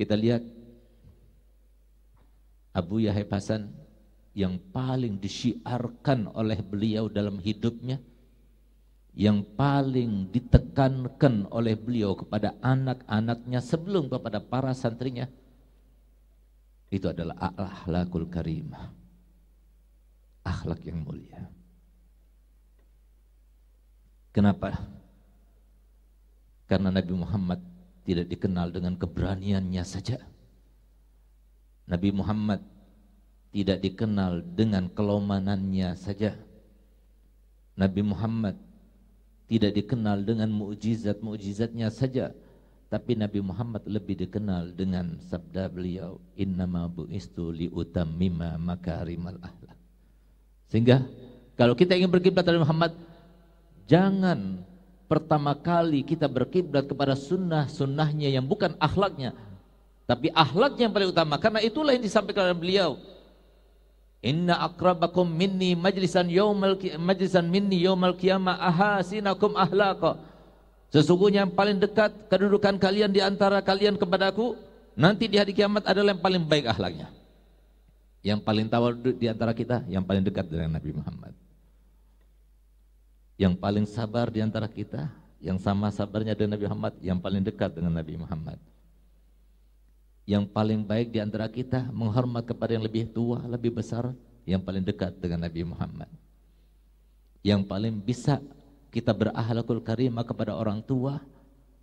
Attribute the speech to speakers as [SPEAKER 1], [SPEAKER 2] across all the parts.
[SPEAKER 1] Kita lihat Abu Yahya Hasan yang paling disiarkan oleh beliau dalam hidupnya yang paling ditekankan oleh beliau kepada anak-anaknya sebelum kepada para santrinya itu adalah akhlakul karimah akhlak yang mulia. Kenapa? Karena Nabi Muhammad tidak dikenal dengan keberaniannya saja. Nabi Muhammad tidak dikenal dengan kelomanannya saja. Nabi Muhammad tidak dikenal dengan mukjizat-mukjizatnya saja. Tapi Nabi Muhammad lebih dikenal dengan sabda beliau innama bu'istu liutammima makarimal akhlak sehingga kalau kita ingin berkiblat dari Muhammad jangan pertama kali kita berkiblat kepada sunnah sunnahnya yang bukan akhlaknya tapi akhlaknya yang paling utama karena itulah yang disampaikan oleh beliau Inna akrabakum minni majlisan yaumal majlisan minni yaumal qiyamah ahasinakum ahlaqa. Sesungguhnya yang paling dekat kedudukan kalian di antara kalian kepadaku nanti di hari kiamat adalah yang paling baik akhlaknya. Yang paling tawar di antara kita yang paling dekat dengan Nabi Muhammad. Yang paling sabar di antara kita yang sama sabarnya dengan Nabi Muhammad yang paling dekat dengan Nabi Muhammad yang paling baik di antara kita menghormat kepada yang lebih tua, lebih besar, yang paling dekat dengan Nabi Muhammad. Yang paling bisa kita berahlakul karimah kepada orang tua,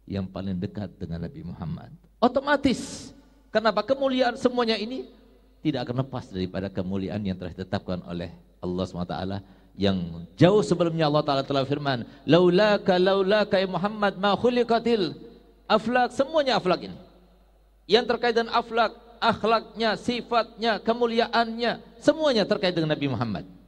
[SPEAKER 1] yang paling dekat dengan Nabi Muhammad. Otomatis, kenapa kemuliaan semuanya ini tidak akan lepas daripada kemuliaan yang telah ditetapkan oleh Allah SWT yang jauh sebelumnya Allah Ta'ala telah firman laulaka laulaka ya Muhammad ma khuliqatil aflak semuanya aflak ini yang terkait dengan akhlak, akhlaknya, sifatnya, kemuliaannya, semuanya terkait dengan Nabi Muhammad.